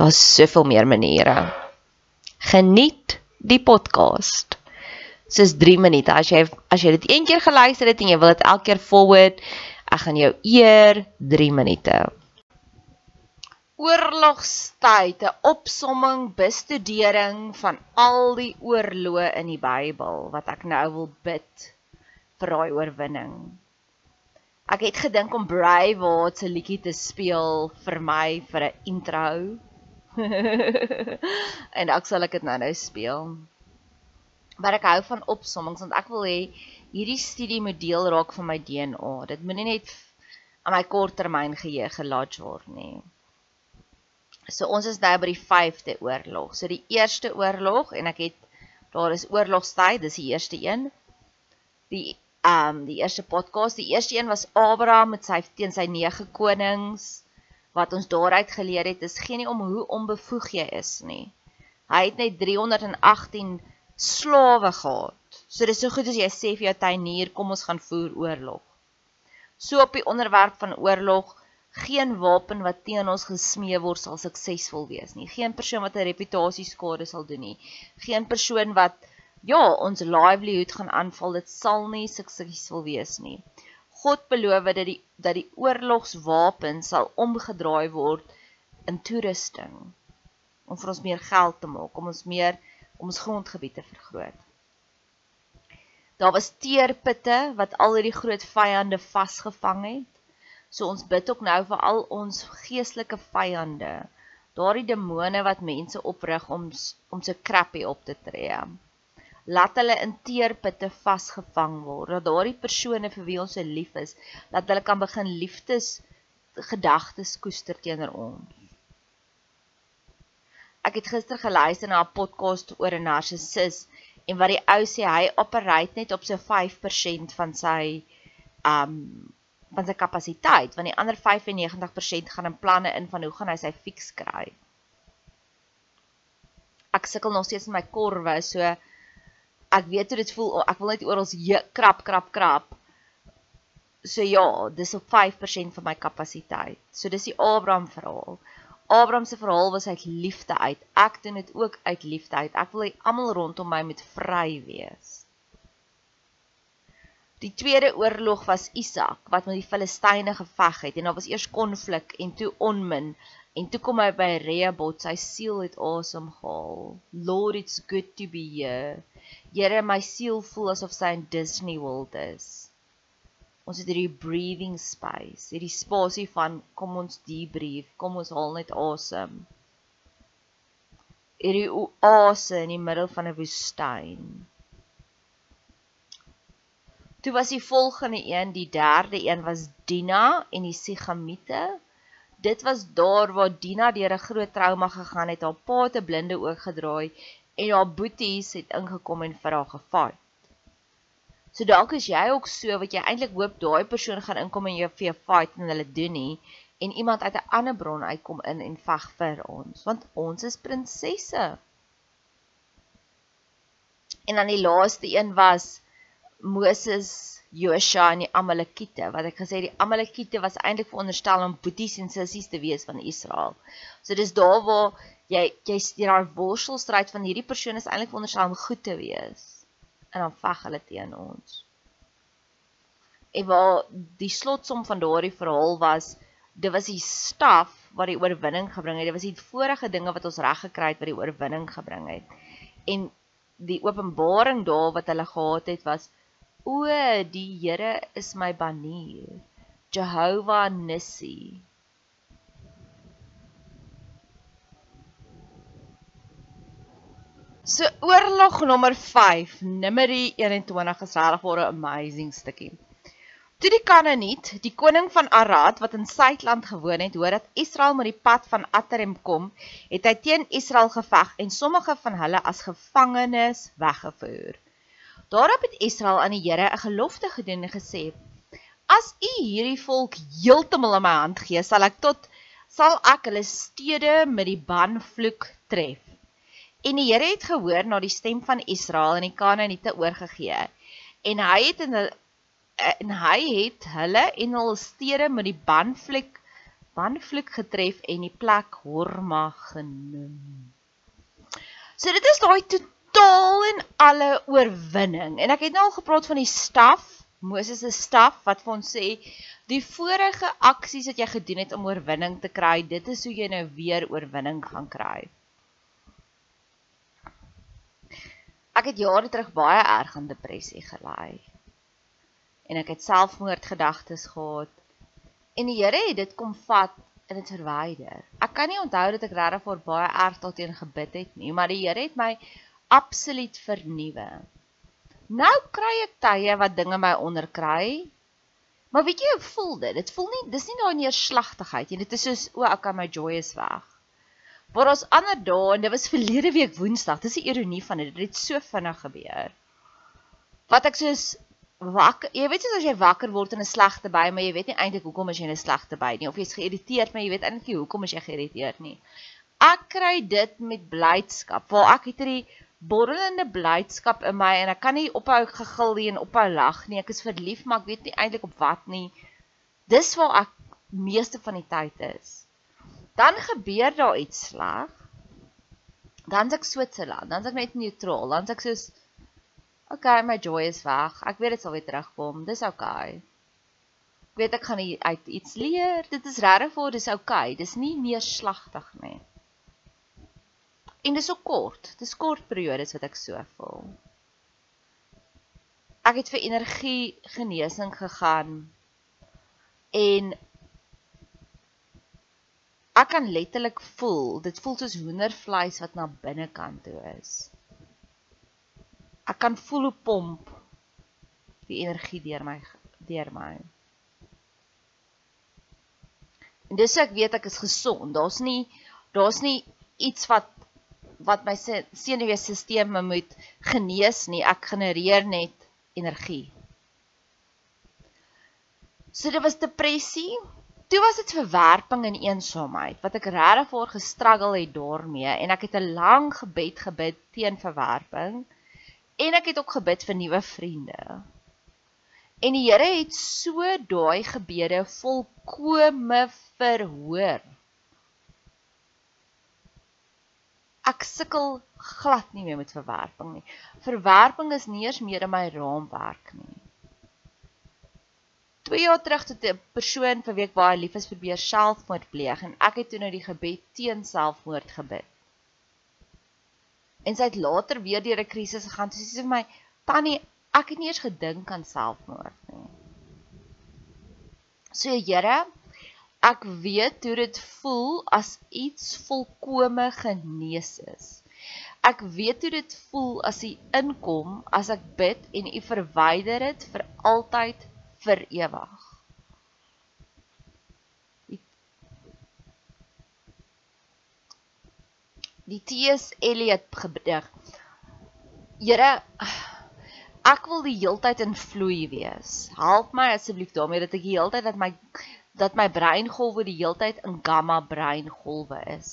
Daar's soveel meer maniere. Geniet die podcast. Dis 3 minute. As jy as jy dit een keer geluister het en jy wil dit elke keer forward, ek gaan jou eer 3 minute. Oorlogstyd, 'n opsomming, bestudering van al die oorloë in die Bybel wat ek nou wil bid vir daai oorwinning. Ek het gedink om Braveheart se liedjie te speel vir my vir 'n intro. en dalk sal ek dit nou nou speel. Maar ek hou van opsommings want ek wil hê hierdie studie moet deel raak van my DNA. Dit moenie net aan my korttermyn geheue gelodge word nie. So ons is nou by die 5de oorlog. So die eerste oorlog en ek het daar is oorlogstyd, dis die eerste een. Die ehm um, die eerste podcast, die eerste een was Abraham met sy teen sy nege konings wat ons daaruit geleer het is geen nie om hoe onbevoeg jy is nie. Hy het net 318 slawe gehad. So dis so goed as jy sê vir jou tuinier, kom ons gaan voer oorlog. So op die onderwerp van oorlog, geen wapen wat teen ons gesmee word sal suksesvol wees nie. Geen persoon wat 'n reputasie skade sal doen nie. Geen persoon wat ja, ons livelihood gaan aanval, dit sal nie suksesvol wees nie. God beloof dat die dat die oorlogswapen sal omgedraai word in toerusting om vir ons meer geld te maak, om ons meer om ons grondgebied te vergroot. Daar was teerputte wat al hierdie groot vyande vasgevang het. So ons bid ook nou vir al ons geestelike vyande, daardie demone wat mense oprig om om se krappie op te tree laat hulle in teerputte vasgevang word. Dat daardie persone vir wie ons se lief is, dat hulle kan begin liefdes gedagtes koester teenoor ons. Ek het gister geluister na 'n podcast oor 'n narcissus en wat die ou sê hy operate net op so 5% van sy um van sy kapasiteit, want die ander 95% gaan in planne in van hoe gaan hy sy fiks kry. Ek sukkel nog steeds met my korwe, so ek weet hoe dit voel. Ek wil net oral krap krap krap. So ja, dis op 5% van my kapasiteit. So dis die Abraham verhaal. Abraham se verhaal was uit liefde uit. Ek doen dit ook uit liefde uit. Ek wil hê almal rondom my moet vry wees. Die tweede oorlog was Isak wat met die Filistyne geveg het en daar was eers konflik en toe onmin en toe kom hy by Rehoboth sy siel het asem gehaal. Lord it's good to be here. Here my siel voel asof sy in Disney World is. Ons het hierdie breathing space, hierdie spasie van kom ons debrief, kom ons haal net asem. Hierdie oase in die middel van 'n woestyn. Toe was die volgende een, die derde een was Dina en die Sigamiete. Dit was daar waar Dina deur 'n groot trauma gegaan het, haar pa te blinde oog gedraai en haar boeties het ingekom en vir haar gefight. So dalk is jy ook so wat jy eintlik hoop daai persoon gaan inkom en jou vir jou fight en hulle doen nie en iemand uit 'n ander bron uitkom in en veg vir ons want ons is prinsesse. En dan die laaste een was Moses, Josua en die Amalekiete wat ek gesê die Amalekiete was eintlik veronderstel om boeties en sissies te wees van Israel. So dis daar waar jy jy steur daai worstelstryd van hierdie persoon is eintlik veronderstel om goed te wees en dan veg hulle teen ons. En waar die slotsom van daardie verhaal was, dit was die staf wat die oorwinning gebring het. Dit was die vorige dinge wat ons reg gekry het wat die oorwinning gebring het. En die openbaring daar wat hulle gehad het was O, die Here is my banier. Jehovah Nissi. So oorlog nommer 5, Numeri 21 is regtig 'n amazing stukkie. Toe die Kanaaniet, die koning van Arad wat in Suidland gewoon het, hoor dat Israel met die pad van Atarem kom, het hy teen Israel geveg en sommige van hulle as gevangenes weggevoer. Daarop het Israel aan die Here 'n gelofte gedoen en gesê: As U hierdie volk heeltemal in my hand gee, sal ek tot sal ek hulle stede met die banvloek tref. En die Here het gehoor na die stem van Israel en die Kanaaniete oorgegee. En hy het in en hy het hulle en hul stede met die banvloek banvloek getref en die plek Horma genoem. So dit is daai totaal en alle oorwinning. En ek het nou al gepraat van die staf, Moses se staf wat vir ons sê die vorige aksies wat jy gedoen het om oorwinning te kry, dit is hoe jy nou weer oorwinning gaan kry. Ek het jare terug baie erg aan depressie gelei. En ek het selfmoordgedagtes gehad. En die Here het dit kom vat en dit verwyder. Ek kan nie onthou dat ek regtig vir baie erg daarteen gebid het nie, maar die Here het my absoluut vernuwe. Nou kry ek tye wat dinge my onderkry. Maar weet jy hoe voel dit? Dit voel nie dis nie daai neerslagtigheid nie. Dit is soos o, kan my joy is weg. Maar ons ander dae en dit was verlede week Woensdag. Dis die ironie van dit. Dit het so vinnig gebeur. Wat ek soos wakker, jy weet soos as jy wakker word in 'n slegte by, maar jy weet nie eintlik hoekom as jy in 'n slegte by nie of jy's geïrriteerd, maar jy weet eintlik nie hoekom as jy geïrriteerd nie. Ek kry dit met blydskap. Waar ek het hierdie borrelende blydskap in my en ek kan nie ophou gegil nie en ophou lag nie. Ek is verlief, maar ek weet nie eintlik op wat nie. Dis waar ek meeste van die tyd is. Dan gebeur daar iets sleg. Dan's ek Switserland, dan's ek net neutraal. Dan's ek soos okay, my joy is weg. Ek weet dit sal weer terugkom. Dis okay. Ek weet ek gaan uit iets leer. Dit is regtig vir dis okay. Dis nie meer slagtig nie. En dis so kort. Dis kort periodes wat ek so voel. Ek het vir energie genesing gegaan en ek kan letterlik voel, dit voel soos hoendervleis wat na binnekant toe is. Ek kan voel hoe pomp die energie deur my deur my. En dis ek weet ek is gesond. Daar's nie daar's nie iets wat wat my senuweestelsel moet genees nie. Ek genereer net energie. So dit was depressie. Toe was dit verwerping en eensaamheid wat ek regtig voor gestruggle het daarmee en ek het 'n lang gebed gebid teen verwerping en ek het ook gebid vir nuwe vriende. En die Here het so daai gebede volkome verhoor. Ek sukkel glad nie meer met verwerping nie. Verwerping is nie eens meer in my raamwerk nie. 2 jaar terug het 'n persoon vir week baie lief is probeer selfmoord pleeg en ek het toe nou die gebed teen selfmoord gebid. En sy het later weer deur 'n krisis gegaan. Sy sê vir my, "Tannie, ek het nie eens gedink aan selfmoord nie." So Here, ek weet hoe dit voel as iets volkome genees is. Ek weet hoe dit voel as U inkom as ek bid en U verwyder dit vir altyd vir ewig. Die T.S. Eliot gedig. Here, ek wil die heeltyd in vloei wees. Help my asseblief daarmee dat ek die heeltyd dat my dat my breingolwe die heeltyd in gamma breingolwe is.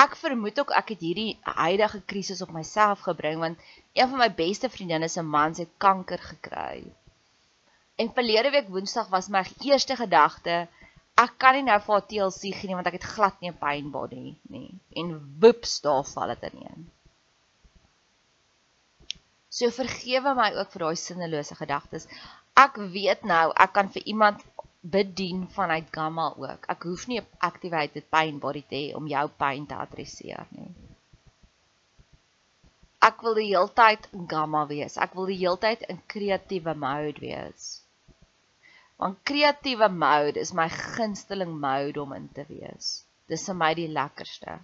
Ek vermoed ook ek het hierdie huidige krisis op myself gebring want een van my beste vriendinne se man het kanker gekry. En verlede week Woensdag was my eerste gedagte, ek kan nie nou vir haar TLC gee nie want ek het glad nie 'n pain body nie. En woeps, daar val dit ineen. So vergewe my ook vir daai sinnelose gedagtes. Ek weet nou, ek kan vir iemand bedien vanuit gamma ook. Ek hoef nie 'n activated pain body te hê om jou pyn te adresseer nie. Ek wil die heeltyd in gamma wees. Ek wil die heeltyd in kreatiewe mode wees. Want kreatiewe mode is my gunsteling mode om in te wees. Dis vir my die lekkerste.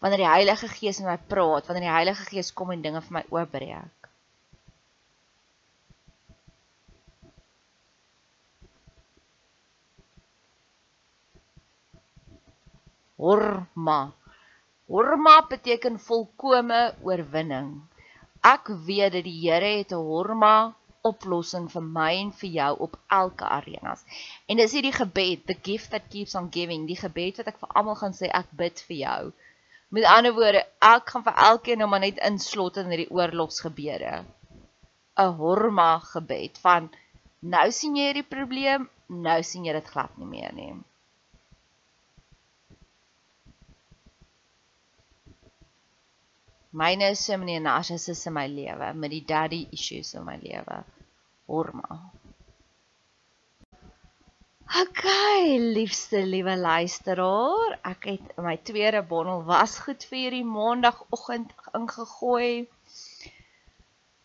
Wanneer die Heilige Gees met my praat, wanneer die Heilige Gees kom en dinge vir my oopbreek. Horma. Horma beteken volkomme oorwinning. Ek weet dat die Here het 'n horma oplossing vir my en vir jou op elke arenas. En dis hierdie gebed, the gift that keeps on giving, die gebed wat ek vir almal gaan sê ek bid vir jou. Met ander woorde, ek gaan vir elkeen nou maar net inslot in hierdie oorlogsgebeure. 'n Horma gebed van nou sien jy hierdie probleem, nou sien jy dit glad nie meer nie. Myne is so many narcissisme in my lewe, met die daddy issues in my lewe. Horma. Okay, liefste liewe luisteraar, ek het my tweede bondel wasgoed vir hierdie maandagooggend ingegooi.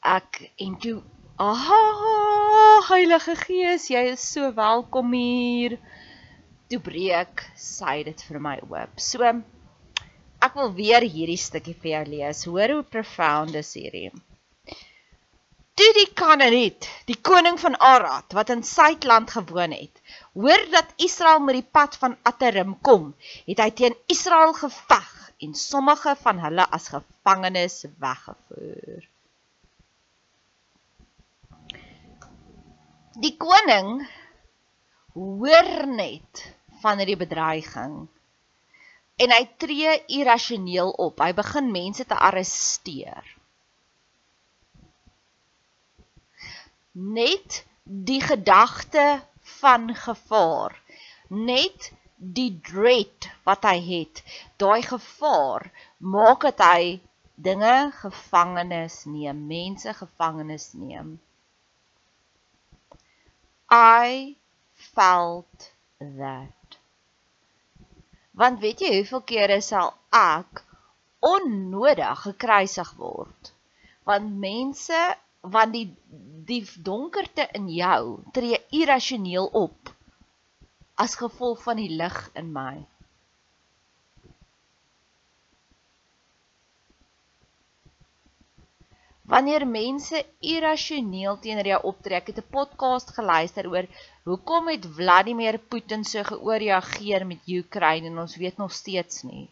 Ek en toe, aha, Heilige Gees, jy is so welkom hier. Toe breek sy dit vir my oop. So ek wil weer hierdie stukkie vir jou lees. Hoor hoe profound is hierdie. Toe die Kanaaniet, die koning van Arad wat in Suidland gewoon het, hoor dat Israel met die pad van Atarim kom, het hy teen Israel geveg en sommige van hulle as gevangenes weggevoer. Die koning hoor net van hierdie bedreiging en hy tree irrasioneel op. Hy begin mense te arresteer. Net die gedagte van gevaar, net die dread wat hy het, daai gevaar maak dat hy dinge gevangenes neem, mense gevangenes neem. I felt that Want weet jy hoeveel kere sal ek onnodig gekruisig word? Want mense want die die donkerte in jou tree irrasioneel op as gevolg van die lig in my. Wanneer mense irrasioneel teenoor jou optree, ek het 'n podcast geluister oor hoekom het Vladimir Putin so geoorreageer met Oekraïne en ons weet nog steeds nie.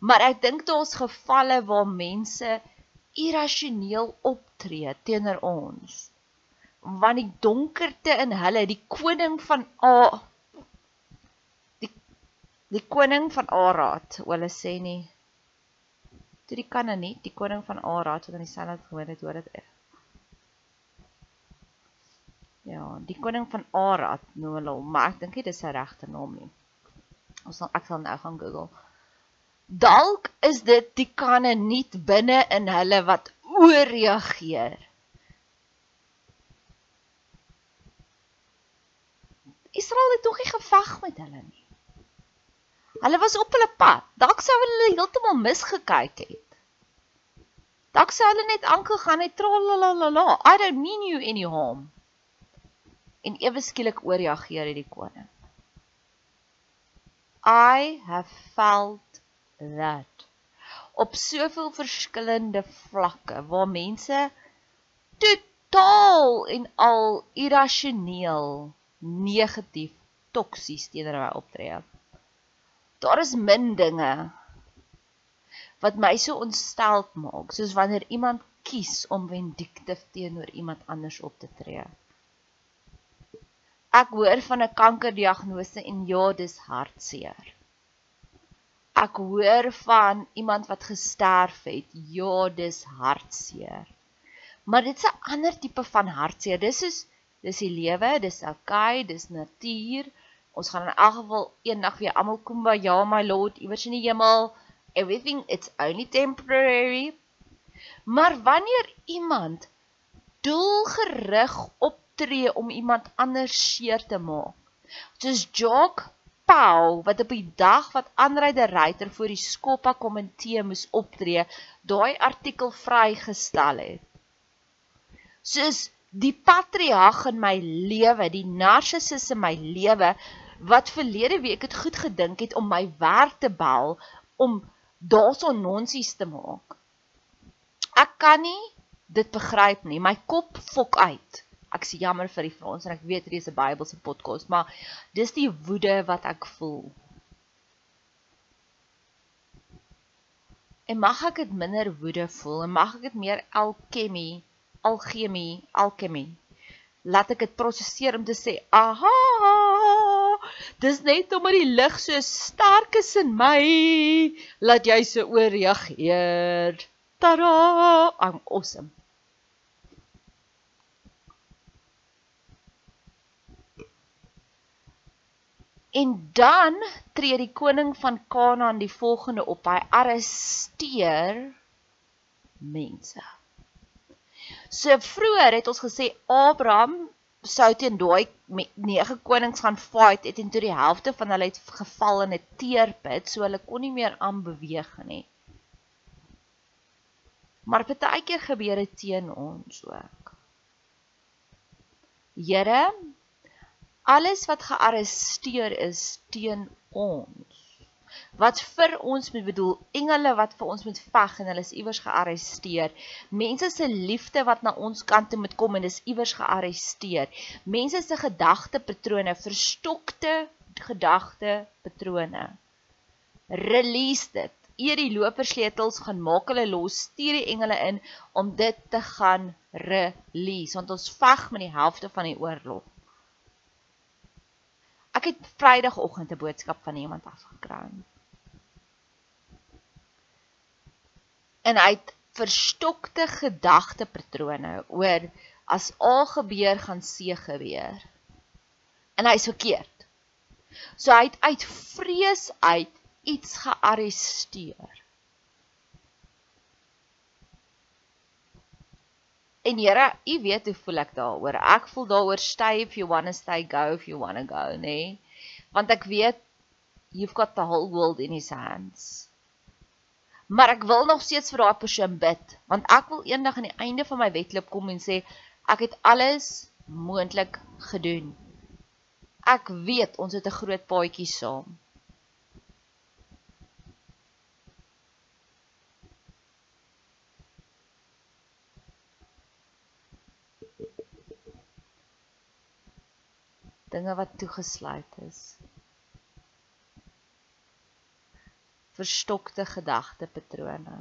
Maar ek dink daar's gevalle waar mense irrasioneel optree teenoor ons. want die donkerte in hulle, die koning van A die die koning van Arad, hulle sê nie toe die kanne nie, die koning van Arad wat aan die Sabbat gewoon het, hoor dit Ja, die koning van Arad noem hulle hom, maar ek dink dit is sy regte naam nie. Ons sal ek sal nou gaan Google. Dalk is dit die kanne nie binne in hulle wat ooreageer. Israel het tog nie geveg met hulle nie. Hulle was op hulle pad. Dalk sou hulle heeltemal misgekyk het. Dalk sou hulle net aangegaan het tralalala. I don't mean you any harm en ewe skielik ooreageer het die koning. I have felt that op soveel verskillende vlakke waar mense totaal en al irrasioneel negatief toksies teenoor my optree. Daar is min dinge wat my so ontsteld maak soos wanneer iemand kies om vindictief teenoor iemand anders op te tree. Ek hoor van 'n kankerdiagnose en ja, dis hartseer. Ek hoor van iemand wat gesterf het. Ja, dis hartseer. Maar dit's 'n ander tipe van hartseer. Dis is dis die lewe, dis okay, dis natuur. Ons gaan in elk geval eendag weer almal kom by ja, my Lord, iewers in die hemel. Everything it's only temporary. Maar wanneer iemand doelgerig op optree om iemand anders seer te maak. Soos Jock Paul wat op die dag wat aanryder ryter voor die Skoppa komitee moes optree, daai artikel vrygestel het. Soos die patriarg in my lewe, die narcissus in my lewe wat verlede week het goed gedink het om my werk te bel om daarson nonsies te maak. Ek kan nie dit begryp nie. My kop fok uit ek sê jammer vir die Frans en ek weet dit is 'n Bybelse podcast, maar dis die woede wat ek voel. En mag ek dit minder woede voel en mag ek dit meer alchemie, alchemie, alchemie. Laat ek dit prosesseer om te sê, "Aha! Dis net omdat die lig so sterk is in my, laat jy so ooreageer." Tada! I'm awesome. En dan tree die koning van Kanaan die volgende op. Hy arresteer mense. So vroeër het ons gesê Abraham sou teen daai nege konings gaan fight het en toe die helfte van hulle het geval in 'n teerput, so hulle kon nie meer aanbeweeg nie. Maar baie keer gebeur dit teen ons ook. Here, alles wat gearresteer is teen ons wat vir ons moet bedoel engele wat vir ons moet veg en hulle is iewers gearresteer. Mense se liefde wat na ons kant toe moet kom en dis iewers gearresteer. Mense se gedagtepatrone verstokte gedagtepatrone. Release dit. Eer die lopersleutels gaan maak hulle los stuur die engele in om dit te gaan release. Want ons veg met die helfte van die oorlog Ek het Vrydagoggend 'n boodskap van iemand afgekry. En hy het verstokte gedagtepatrone oor as A gebeur gaan C gebeur. En hy's verkeerd. So hy het uit vrees uit iets gearresteer. En Here, U weet hoe voel ek daaroor. Ek voel daaroor stay if you want to stay, go if you want to go, nê? Nee? Want ek weet you've got the whole world in his hands. Maar ek wil nog steeds vir daai persoon bid, want ek wil eendag aan die einde van my wedloop kom en sê ek het alles moontlik gedoen. Ek weet ons het 'n groot paadjie saam. Dinge wat toegesluit is. Verstokte gedagtepatrone.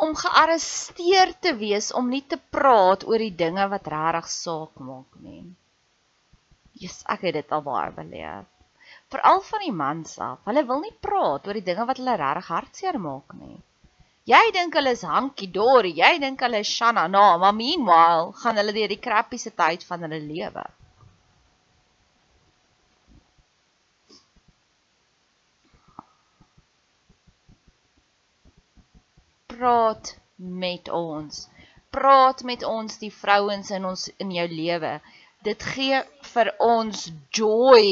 om gearresteer te wees om nie te praat oor die dinge wat regtig saak maak nie. Jesus, ek het dit al baie beleef. Veral van die mans af. Hulle wil nie praat oor die dinge wat hulle regtig hartseer maak nie. Jy dink hulle is hankie dory, jy dink hulle is Shanna, no, maar meanwhile gaan hulle deur die krappiese tyd van hulle lewe. Praat met ons. Praat met ons die vrouens in ons in jou lewe dit gee vir ons joy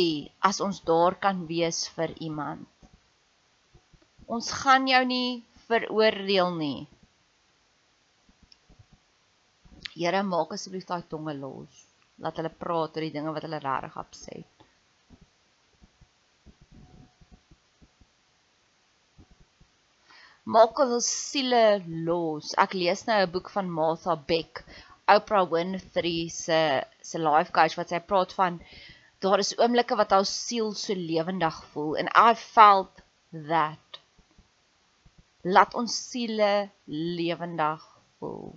as ons daar kan wees vir iemand. Ons gaan jou nie veroordeel nie. Here, maak asseblief daai tonge los. Laat hulle praat oor die dinge wat hulle regtig opset. Maak ons siele los. Ek lees nou 'n boek van Martha Beck Oprah Winfrey se se life coach wat sy praat van daar is oomblikke wat haar siel so lewendig voel and I felt that laat ons siele lewendig voel